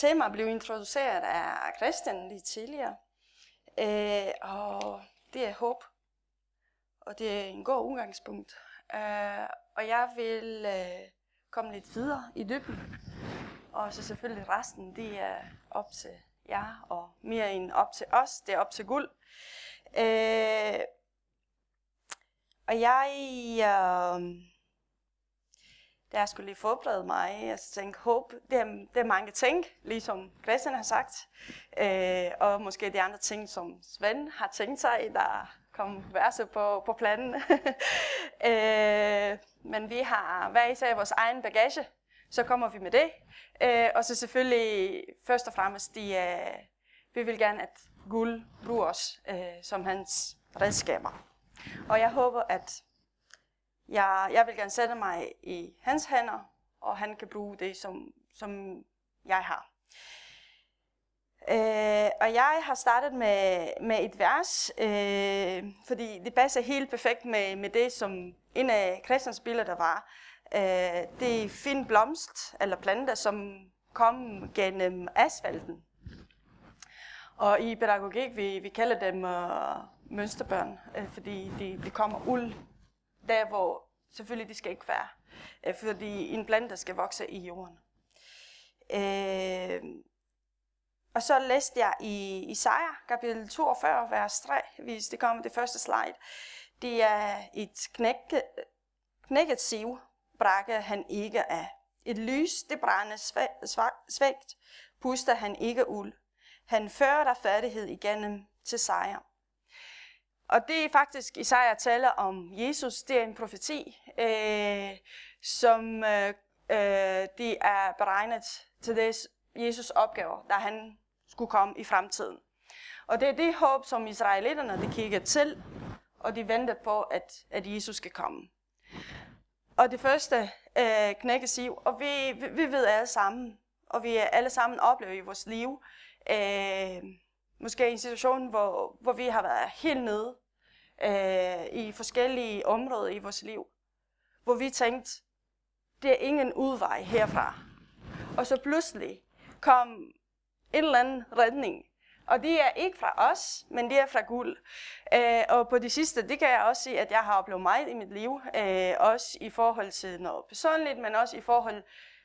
tema blev introduceret af Christian lige tidligere. Øh, og det er håb. Og det er en god udgangspunkt. Øh, og jeg vil øh, komme lidt videre i dybden. Og så selvfølgelig resten, det er op til jer, og mere end op til os, det er op til guld. Øh, og jeg, øh, da jeg skulle lige forberede mig, jeg tænkte, håb, det er, det er mange ting, ligesom Christian har sagt, øh, og måske de andre ting, som Svend har tænkt sig, der kom verse på, på planen. øh, men vi har hver især vores egen bagage, så kommer vi med det. Øh, og så selvfølgelig først og fremmest, de, øh, vi vil gerne, at guld bruger os øh, som hans redskaber. Og jeg håber, at jeg, jeg vil gerne sætte mig i hans hænder, og han kan bruge det, som, som jeg har. Øh, og jeg har startet med, med et vers, øh, fordi det passer helt perfekt med, med det, som en af Christians billeder var. Øh, det er fin blomst, eller planter, som kom gennem asfalten. Og i pædagogik, vi, vi kalder dem øh, mønsterbørn, øh, fordi de, de kommer ud der, hvor selvfølgelig de skal ikke være, øh, fordi en plante skal vokse i jorden. Øh, og så læste jeg i Isaiah, kapitel 42, vers 3, hvis det kommer det første slide. Det er et knække, knækket siv, brækker han ikke af. Et lys, det brænder svagt, puster han ikke uld. Han fører der færdighed igennem til sejr. Og det er faktisk, Isaiah taler om Jesus, det er en profeti, øh, som øh, øh, det er beregnet til det Jesus opgaver, da han skulle komme i fremtiden. Og det er det håb, som israelitterne de kigger til, og de venter på, at, at Jesus skal komme. Og det første øh, knækkes siv, og vi, vi, vi ved alle sammen, og vi alle sammen oplever i vores liv, øh, måske en situation, hvor, hvor vi har været helt nede øh, i forskellige områder i vores liv, hvor vi tænkte, det er ingen udvej herfra. Og så pludselig kom en eller anden redning. Og det er ikke fra os, men det er fra Gud. Øh, og på det sidste, det kan jeg også sige, at jeg har oplevet meget i mit liv. Øh, også i forhold til noget personligt, men også i forhold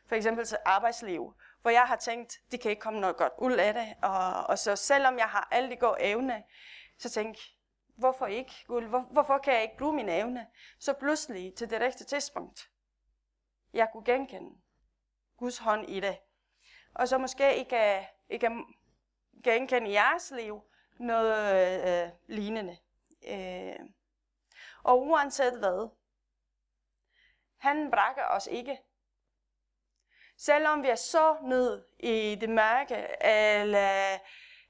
for eksempel til arbejdsliv. Hvor jeg har tænkt, det kan ikke komme noget godt ud af det. Og, og så selvom jeg har alle de gode evne, så tænkte hvorfor ikke, Gud? Hvor, hvorfor kan jeg ikke bruge min evne? Så pludselig til det rigtige tidspunkt, jeg kunne genkende Guds hånd i det. Og så måske ikke, ikke genkende i jeres liv noget øh, lignende. Øh. Og uanset hvad, han brækker os ikke. Selvom vi er så ned i det mørke, eller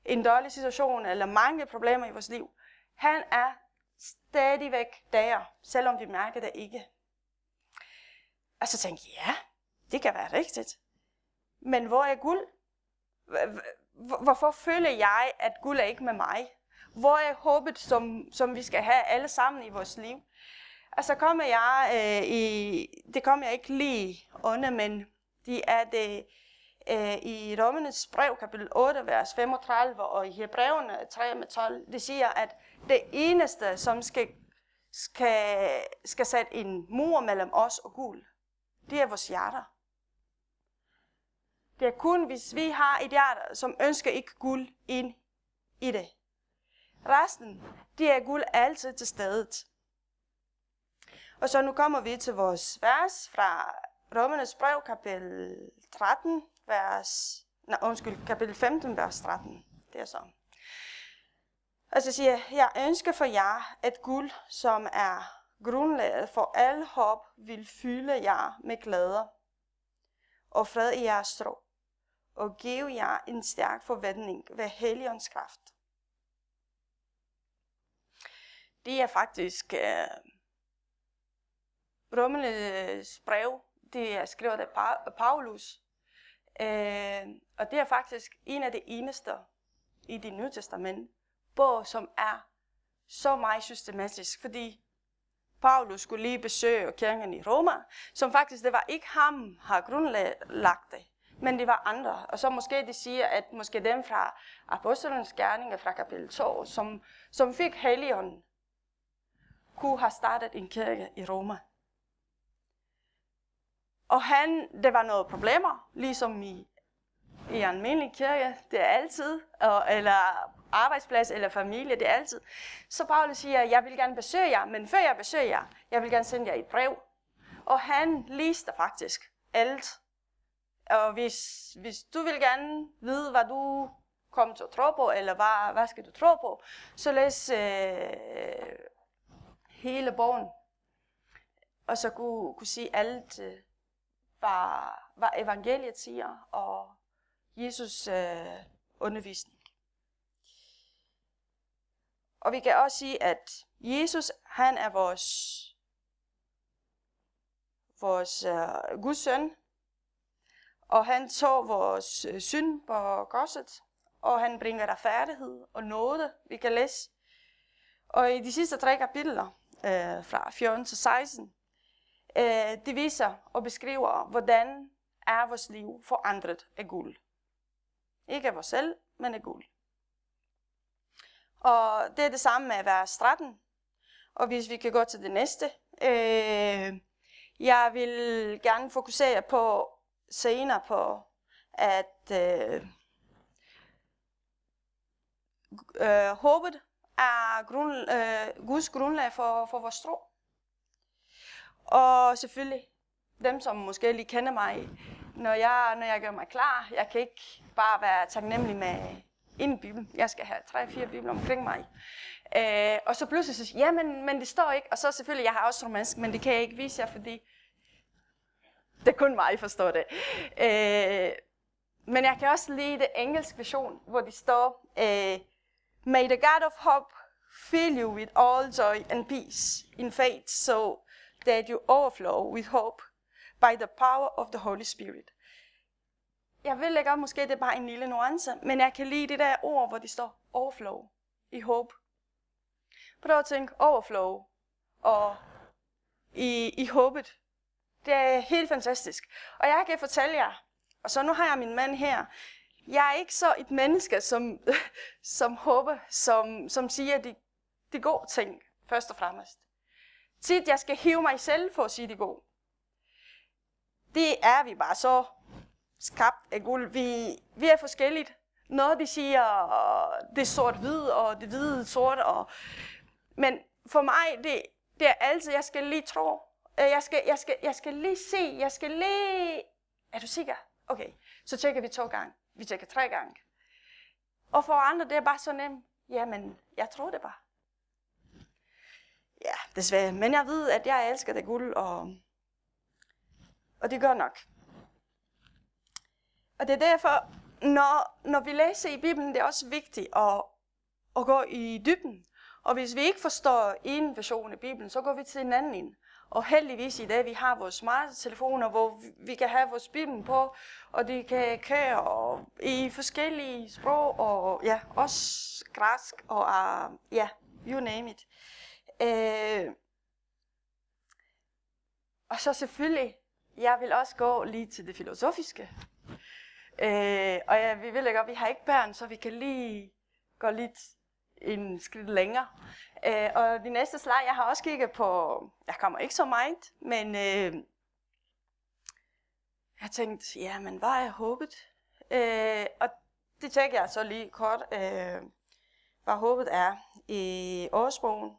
en dårlig situation, eller mange problemer i vores liv, han er stadigvæk der, selvom vi mærker det ikke. Og så tænkte jeg, ja, det kan være rigtigt. Men hvor er guld? Hvorfor føler jeg, at guld er ikke med mig? Hvor er håbet, som, som vi skal have alle sammen i vores liv? Og så kommer jeg øh, i, det kommer jeg ikke lige under, men det er det øh, i Romernes brev, kapitel 8, vers 35, og i Hebræerne 3 med 12, det siger, at det eneste, som skal, skal, skal sætte en mur mellem os og Gud, det er vores hjerter. Det er kun, hvis vi har et hjerte, som ønsker ikke guld ind i det. Resten, det er guld altid til stedet. Og så nu kommer vi til vores vers fra Romernes brev, kapitel 13, vers, nej, undskyld, kapitel 15, vers 13. Det er så. Og så siger jeg, jeg ønsker for jer, at guld, som er grundlaget for al håb, vil fylde jer med glæder og fred i jeres strå, og give jer en stærk forventning ved Helligåndens kraft. Det er faktisk øh, uh, Romernes øh, brev, det er skrevet af Paulus, Øh, og det er faktisk en af de eneste i det nye testament, bog, som er så meget systematisk, fordi Paulus skulle lige besøge kirken i Roma, som faktisk, det var ikke ham, har grundlagt det. men det var andre. Og så måske de siger, at måske dem fra Apostlenes Gerninger fra kapitel 2, som, som fik Helligånden, kunne have startet en kirke i Roma. Og han, det var noget problemer, ligesom i, i en almindelig kirke, det er altid, og, eller arbejdsplads eller familie, det er altid. Så Paulus siger, jeg vil gerne besøge jer, men før jeg besøger jer, jeg vil gerne sende jer et brev. Og han lister faktisk alt. Og hvis, hvis du vil gerne vide, hvad du kommer til at tro på, eller hvad, hvad skal du tro på, så læs øh, hele bogen. Og så kunne, kunne sige alt, øh, hvad, hvad evangeliet siger, og Jesus øh, undervisning. Og vi kan også sige, at Jesus, han er vores, vores øh, Guds søn, og han tog vores øh, synd på korset, og han bringer retfærdighed og nåde, vi kan læse. Og i de sidste tre kapitler, øh, fra 14 til 16, øh, det viser og beskriver, hvordan er vores liv forandret af guld. Ikke af os selv, men af guld. Og det er det samme med vers 13. Og hvis vi kan gå til det næste. Øh, jeg vil gerne fokusere på senere på, at øh, øh, håbet er grund, øh, Guds grundlag for, for vores tro. Og selvfølgelig dem, som måske lige kender mig, når jeg, når jeg gør mig klar, jeg kan ikke bare være taknemmelig med en bibel. Jeg skal have tre-fire bibler omkring mig. Øh, og så pludselig så ja, men, men det står ikke. Og så selvfølgelig, jeg har også romansk, men det kan jeg ikke vise jer, fordi det er kun mig, forstår det. Øh, men jeg kan også lide det engelske version, hvor det står, øh, May the God of hope fill you with all joy and peace in faith, so that you overflow with hope by the power of the Holy Spirit jeg vil ikke, måske det er bare en lille nuance, men jeg kan lide det der ord, hvor det står overflow i håb. Prøv at tænke overflow og i, i håbet. Det er helt fantastisk. Og jeg kan fortælle jer, og så nu har jeg min mand her, jeg er ikke så et menneske, som, som håber, som, som siger de, de gode ting, først og fremmest. Tit, jeg skal hive mig selv for at sige det gode. Det er vi bare så skabt af guld. Vi, vi er forskelligt. Noget de siger, det er sort-hvid, og det hvide sort. Og... Men for mig, det, det er altid, jeg skal lige tro. Øh, jeg skal, jeg, skal, jeg skal lige se, jeg skal lige... Er du sikker? Okay, så tjekker vi to gange. Vi tjekker tre gange. Og for andre, det er bare så nemt. Jamen, jeg tror det bare. Ja, desværre. Men jeg ved, at jeg elsker det guld, og, og det gør nok. Og det er derfor, når, når vi læser i Bibelen, det er også vigtigt at, at gå i dybden. Og hvis vi ikke forstår en version af Bibelen, så går vi til en anden. Og heldigvis i dag, vi har vores smarttelefoner, hvor vi kan have vores Bibel på, og de kan køre i forskellige sprog, og ja, også græsk, og uh, ja, you name it. Øh, og så selvfølgelig, jeg vil også gå lige til det filosofiske. Øh, og ja, vi vil ikke, vi har ikke børn, så vi kan lige gå lidt en skridt længere. Øh, og de næste slag, jeg har også kigget på, jeg kommer ikke så meget, men øh, jeg tænkte, ja, men hvad er håbet? Øh, og det tænker jeg så lige kort, øh, hvad håbet er i årsbogen.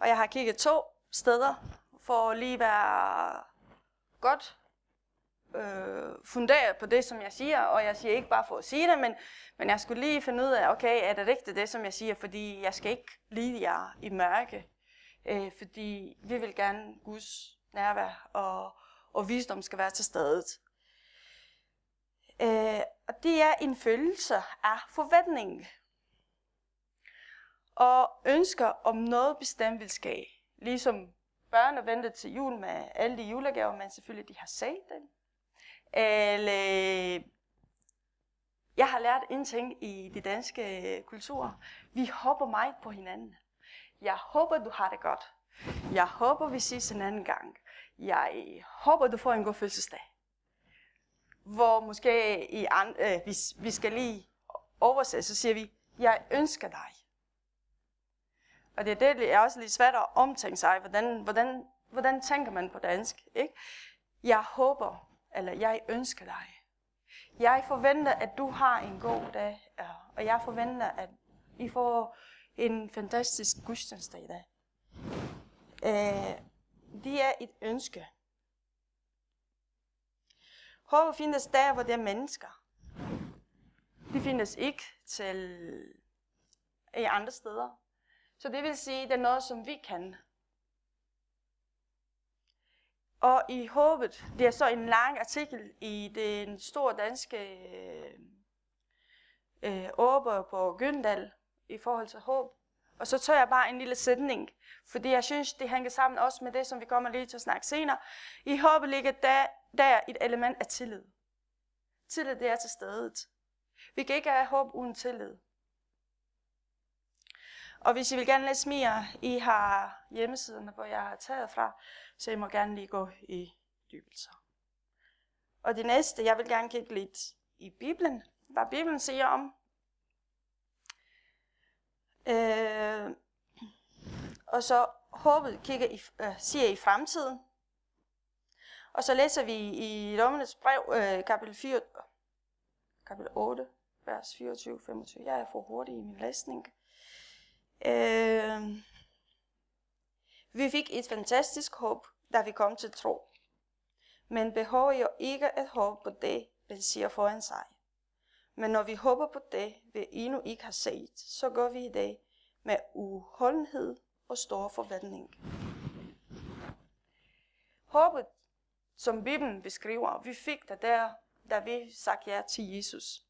Og jeg har kigget to steder, for at lige være godt øh, funderet på det, som jeg siger, og jeg siger ikke bare for at sige det, men, men jeg skulle lige finde ud af, okay, er det rigtigt det, som jeg siger, fordi jeg skal ikke lide jer i mørke, øh, fordi vi vil gerne Guds nærvær, og, og visdom skal være til stede. Øh, og det er en følelse af forventning, og ønsker om noget bestemt vil ske. Ligesom børn venter til jul med alle de julegaver, man selvfølgelig de har set dem. Eller, jeg har lært en ting i de danske øh, kultur. Vi håber meget på hinanden. Jeg håber, du har det godt. Jeg håber, vi ses en anden gang. Jeg håber, du får en god fødselsdag. hvor måske i and, øh, hvis vi skal lige oversætte, så siger vi, jeg ønsker dig. Og det er det, det er også lidt svært at omtænke sig, hvordan, hvordan, hvordan tænker man på dansk, ikke? Jeg håber, eller jeg ønsker dig. Jeg forventer, at du har en god dag, og jeg forventer, at I får en fantastisk gudstjeneste i dag. Øh, det er et ønske. Håbet findes der, hvor det er mennesker. De findes ikke til i andre steder. Så det vil sige, at det er noget, som vi kan. Og i håbet, det er så en lang artikel i den store danske øh, åber på Gyndal i forhold til håb. Og så tager jeg bare en lille sætning, fordi jeg synes, det hænger sammen også med det, som vi kommer lige til at snakke senere. I håbet ligger der, der et element af tillid. Tillid, det er til stedet. Vi kan ikke have håb uden tillid. Og hvis I vil gerne læse mere, I har hjemmesiden, hvor jeg har taget fra, så I må gerne lige gå i dybelser. Og det næste, jeg vil gerne kigge lidt i Bibelen, hvad Bibelen siger om. Øh, og så håbet kigger i, øh, siger i fremtiden. Og så læser vi i Dommernes brev, øh, kapitel, 4, kapitel 8, vers 24-25. Jeg er for hurtig i min læsning. Øh, vi fik et fantastisk håb, da vi kom til tro. Men behøver jo ikke at håbe på det, den siger foran sig. Men når vi håber på det, vi endnu ikke har set, så gør vi i dag med uholdenhed og stor forventning. Håbet, som Bibelen beskriver, vi fik det der, da vi sagde ja til Jesus.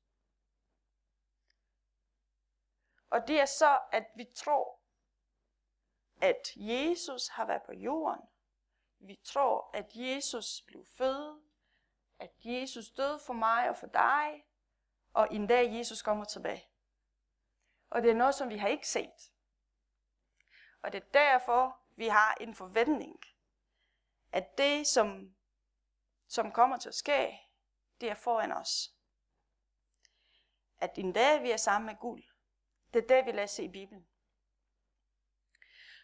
Og det er så, at vi tror, at Jesus har været på jorden. Vi tror, at Jesus blev født, at Jesus døde for mig og for dig, og en dag Jesus kommer tilbage. Og det er noget, som vi har ikke set. Og det er derfor, vi har en forventning, at det, som, som kommer til at ske, det er foran os. At en dag vi er sammen med Gud. Det er det, vi læser i Bibelen.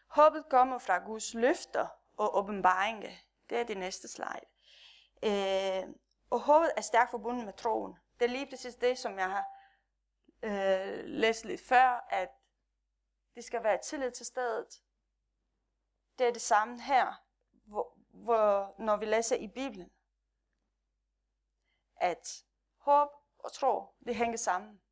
Håbet kommer fra Guds løfter og åbenbaringer. Det er det næste slide. Øh, og håbet er stærkt forbundet med troen. Det er lige præcis det, som jeg har øh, læst lidt før, at det skal være tillid til stedet. Det er det samme her, hvor, hvor, når vi læser i Bibelen. At håb og tro, det hænger sammen.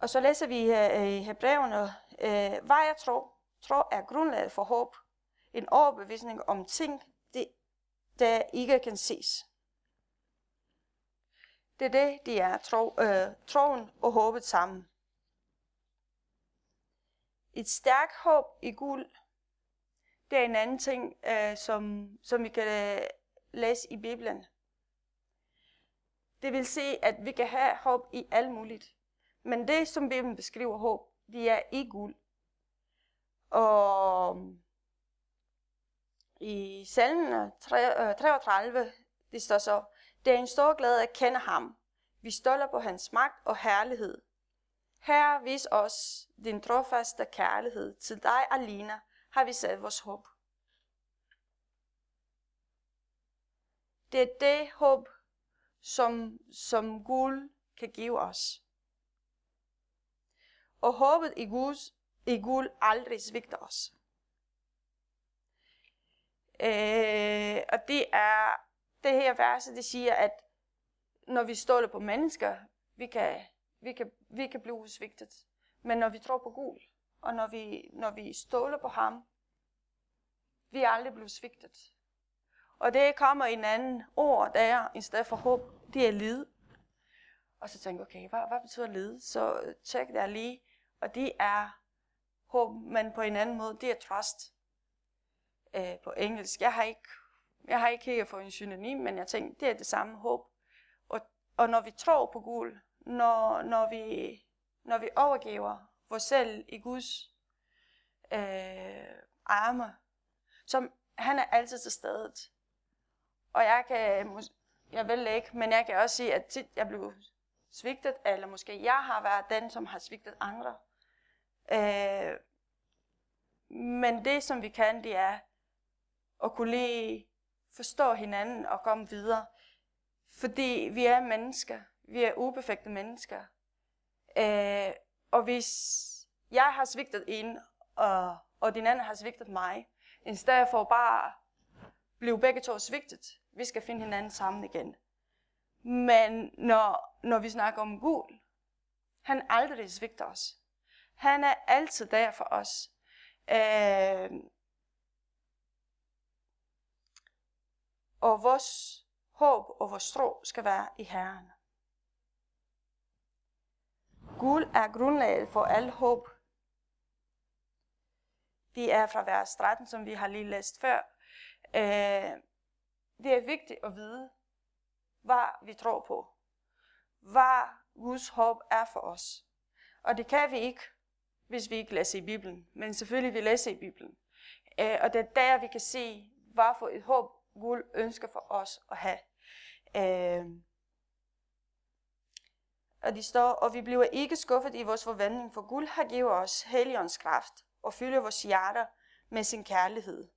Og så læser vi øh, i Hebræerne, øh, hvad jeg tror. Tro er grundlaget for håb. En overbevisning om ting, det, der ikke kan ses. Det er det, de er, tro, øh, troen og håbet sammen. Et stærkt håb i guld, det er en anden ting, øh, som, som vi kan øh, læse i Bibelen. Det vil sige, at vi kan have håb i alt muligt. Men det, som Bibelen beskriver håb, det er i guld. Og um, i salmen 33, øh, det står så, det er en stor glæde at kende ham. Vi stoler på hans magt og herlighed. Her vis os din trofaste kærlighed. Til dig alene har vi sat vores håb. Det er det håb, som, som guld kan give os. Og håbet i Gud, i Gud aldrig svigter os. Øh, og det er det her vers, det siger, at når vi stoler på mennesker, vi kan, vi kan, vi kan blive svigtet. Men når vi tror på Gud, og når vi, når vi stoler på ham, vi er aldrig blevet svigtet. Og det kommer en anden ord der, i stedet for håb, det er lid. Og så tænker jeg, okay, hvad, hvad betyder lid? Så øh, tjek der lige. Og det er håb, men på en anden måde, det er trust øh, på engelsk. Jeg har ikke, jeg har ikke her for en synonym, men jeg tænkte, det er det samme håb. Og, og når vi tror på Gud, når, når, vi, når vi overgiver vores selv i Guds øh, arme, som han er altid til stedet. Og jeg kan, jeg vil ikke, men jeg kan også sige, at tit jeg blev svigtet, eller måske jeg har været den, som har svigtet andre. Øh, men det, som vi kan, det er at kunne lige forstå hinanden og komme videre. Fordi vi er mennesker. Vi er uperfekte mennesker. Øh, og hvis jeg har svigtet en, og, og din anden har svigtet mig, i stedet for bare blive begge to svigtet, vi skal finde hinanden sammen igen. Men når, når vi snakker om Gud, han aldrig svigter os. Han er altid der for os. Øh, og vores håb og vores tro skal være i Herren. Gud er grundlaget for al håb. Det er fra vers 13, som vi har lige læst før. Øh, det er vigtigt at vide, hvad vi tror på. Hvad Guds håb er for os. Og det kan vi ikke, hvis vi ikke læser i Bibelen. Men selvfølgelig vi læser i Bibelen. Øh, og det er der, vi kan se, hvad for et håb Gud ønsker for os at have. Øh, og de står, og vi bliver ikke skuffet i vores forvandling, for Gud har givet os heligåndens kraft og fylder vores hjerter med sin kærlighed.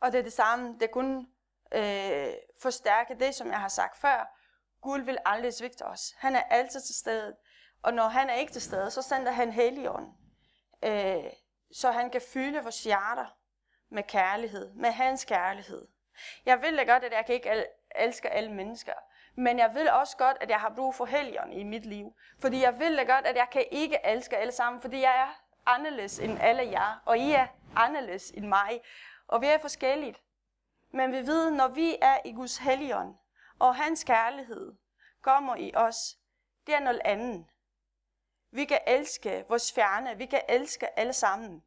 Og det er det samme, det kun øh, forstærke det, som jeg har sagt før. Gud vil aldrig svigte os. Han er altid til stede. Og når han er ikke til stede, så sender han heligånden. Øh, så han kan fylde vores hjerter med kærlighed, med hans kærlighed. Jeg vil da godt, at jeg kan ikke elske alle mennesker. Men jeg vil også godt, at jeg har brug for helgen i mit liv. Fordi jeg vil da godt, at jeg kan ikke elske alle sammen, fordi jeg er anderledes end alle jer, og I er anderledes end mig. Og vi er forskellige. Men vi ved, når vi er i Guds helgen, og hans kærlighed kommer i os, det er noget andet. Vi kan elske vores fjerne, vi kan elske alle sammen.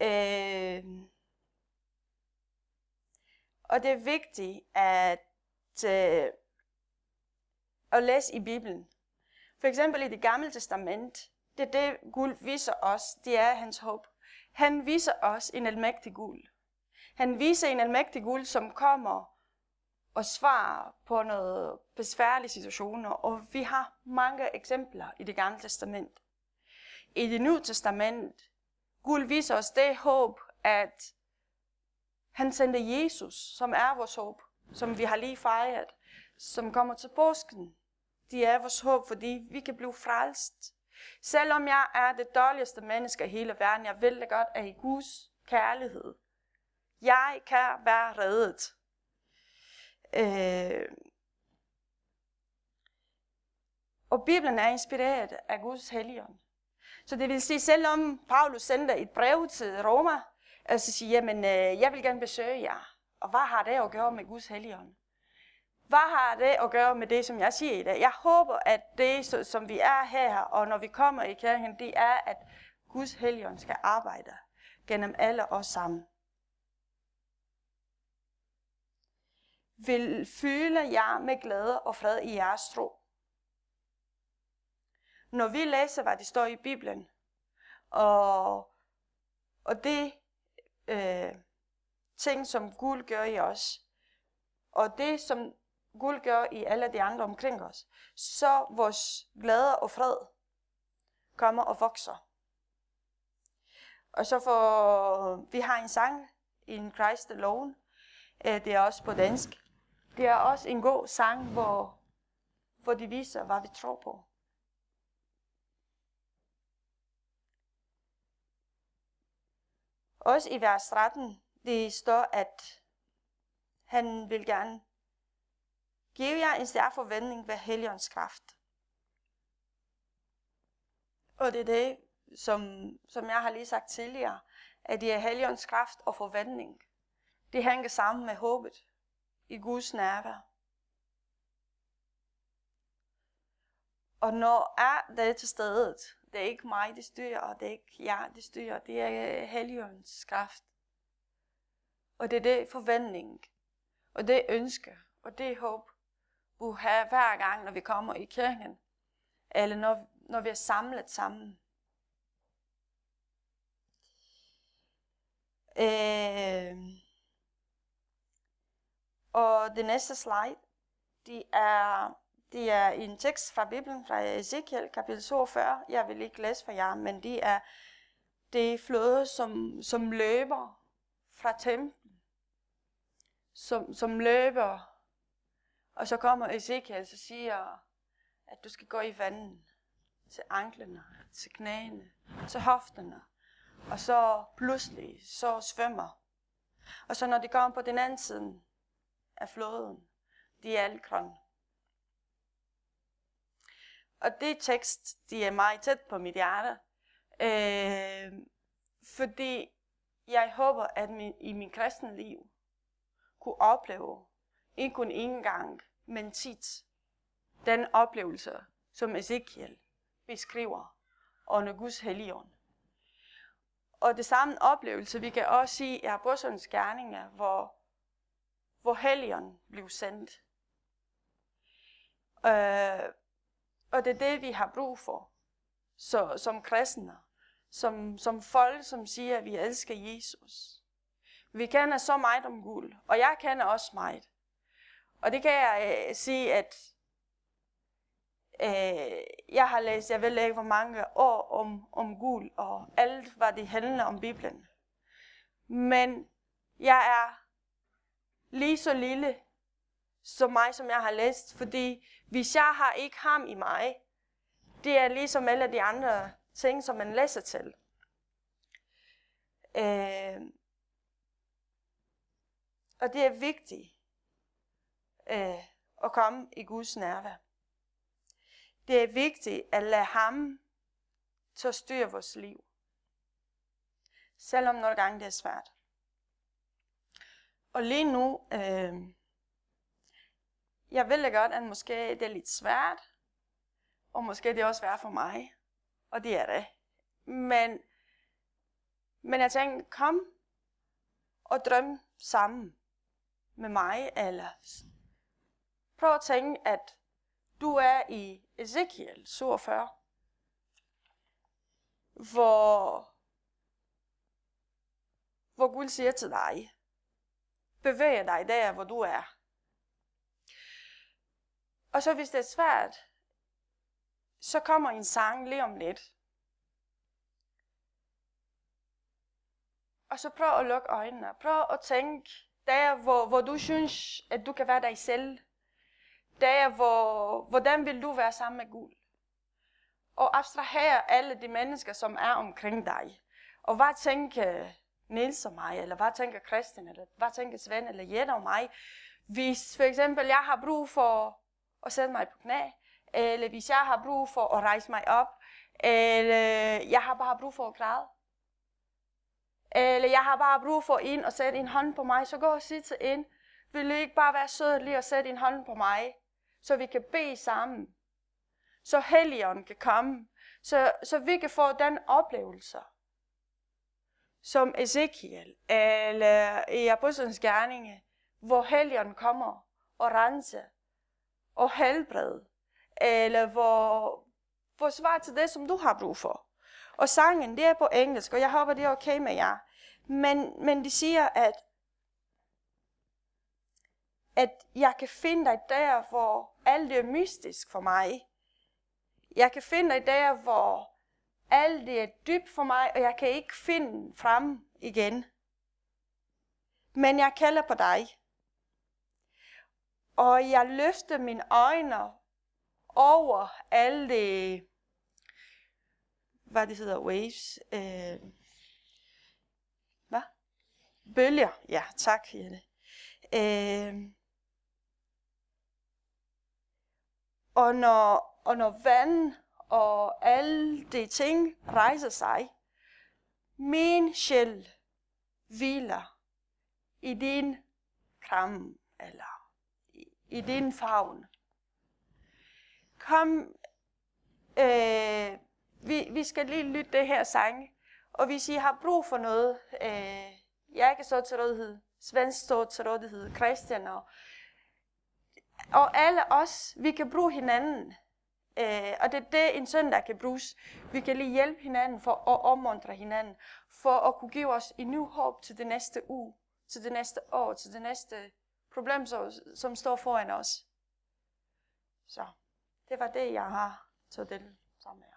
Øh, og det er vigtigt at, øh, at læse i Bibelen. For eksempel i det gamle testament, det er det Gud viser os, det er hans håb. Han viser os en almægtig Gud. Han viser en almægtig Gud, som kommer og svar på noget besværlige situationer, og vi har mange eksempler i det gamle testament. I det nye testament, Gud viser os det håb, at han sendte Jesus, som er vores håb, som vi har lige fejret, som kommer til påsken. De er vores håb, fordi vi kan blive frelst. Selvom jeg er det dårligste menneske i hele verden, jeg vil det godt af Guds kærlighed. Jeg kan være reddet. Øh, og Bibelen er inspireret af Guds helligånd. Så det vil sige, selvom Paulus sendte et brev til Roma, og så siger, jamen, øh, jeg vil gerne besøge jer. Og hvad har det at gøre med Guds helligånd? Hvad har det at gøre med det, som jeg siger i dag? Jeg håber, at det, som vi er her, og når vi kommer i kirken, det er, at Guds helligånd skal arbejde gennem alle os sammen. Vil fylde jer med glæde og fred i jeres tro. Når vi læser, hvad det står i Bibelen, og, og det øh, ting, som Gud gør i os, og det, som Gud gør i alle de andre omkring os, så vores glæde og fred kommer og vokser. Og så for, vi har en sang, In Christ Alone, øh, det er også på dansk. Det er også en god sang, hvor, hvor de viser, hvad vi tror på. Også i vers 13, det står, at han vil gerne give jer en stærk forventning ved Helligåndens kraft. Og det er det, som, som jeg har lige sagt tidligere, at det er Helligåndens kraft og forventning. Det hænger sammen med håbet i Guds nærvær. Og når er det til stedet, det er ikke mig, det styrer, og det er ikke jeg, det styrer, det er øh, Helligåndens kraft. Og det er det forventning, og det ønske, og det håb, vi har hver gang, når vi kommer i kirken, eller når, når vi er samlet sammen. Øh, og det næste slide, det er, det er en tekst fra Bibelen, fra Ezekiel, kapitel 42. Jeg vil ikke læse for jer, men det er det flåde, som, som løber fra templen. Som, som løber. Og så kommer Ezekiel og siger, at du skal gå i vandet til anklerne, til knæene, til hofterne. Og så pludselig, så svømmer. Og så når de kommer på den anden side af floden, Dialkron. Og det tekst, de er meget tæt på mit hjerte, øh, fordi jeg håber, at min, i min kristne liv kunne opleve, ikke kun én gang, men tit, den oplevelse, som Ezekiel beskriver under Guds helion. Og det samme oplevelse, vi kan også sige i Apostlenes gerninger, hvor, hvor helgen blev sendt. Øh, og det er det, vi har brug for, så, som kristne, som, som folk, som siger, at vi elsker Jesus. Vi kender så meget om guld, og jeg kender også meget. Og det kan jeg øh, sige, at øh, jeg har læst, jeg ved ikke hvor mange år om, om guld, og alt hvad det handler om Bibelen. Men jeg er lige så lille som mig, som jeg har læst, fordi hvis jeg har ikke ham i mig, det er ligesom alle de andre ting, som man læser til. Øh, og det er vigtigt øh, at komme i Guds nærvær. Det er vigtigt at lade ham til at styre vores liv. Selvom nogle gange det er svært. Og lige nu, øh, jeg ved godt, at måske det er lidt svært, og måske det er også svært for mig, og det er det. Men, men jeg tænkte, kom og drøm sammen med mig, eller prøv at tænke, at du er i Ezekiel 47, hvor, hvor Gud siger til dig, bevæg dig der, hvor du er. Og så hvis det er svært, så kommer en sang lige om lidt. Og så prøv at lukke øjnene. Prøv at tænke der, hvor, hvor du synes, at du kan være dig selv Der, hvor, hvordan vil du være sammen med Gud? Og abstrahere alle de mennesker, som er omkring dig. Og hvad tænker Niels og mig, eller hvad tænker Christian, eller hvad tænker Svend, eller Jette og mig, hvis for eksempel jeg har brug for at sætte mig på knæ, eller hvis jeg har brug for at rejse mig op, eller jeg har bare brug for at græde, eller jeg har bare brug for en og sætte en hånd på mig, så gå og sig til en, vil du ikke bare være sød lige at sætte en hånd på mig? så vi kan bede sammen. Så Helligånden kan komme. Så, så vi kan få den oplevelse, som Ezekiel eller i Apostlenes Gerninge, hvor helgen kommer og renser og helbreder, eller hvor, hvor svar til det, som du har brug for. Og sangen, det er på engelsk, og jeg håber, det er okay med jer. Men, men de siger, at at jeg kan finde dig der, hvor alt er mystisk for mig. Jeg kan finde dig der, hvor alt det er dybt for mig, og jeg kan ikke finde frem igen. Men jeg kalder på dig. Og jeg løfter mine øjne over alle de, hvad det hedder, waves. Øh, hvad? Bølger. Ja, tak, Jelle. Øh, Og når, og når vand og alle de ting rejser sig, min sjæl hviler i din kram, eller i, i din favn. Kom, øh, vi, vi skal lige lytte det her sang, og hvis I har brug for noget, øh, jeg kan stå til rådighed, Svend står til rådighed, Christian og og alle os, vi kan bruge hinanden. Øh, og det er det, en søndag kan bruges. Vi kan lige hjælpe hinanden for at opmuntre hinanden. For at kunne give os en ny håb til det næste uge, til det næste år, til det næste problem, som, står foran os. Så det var det, jeg har til det sammen med jer.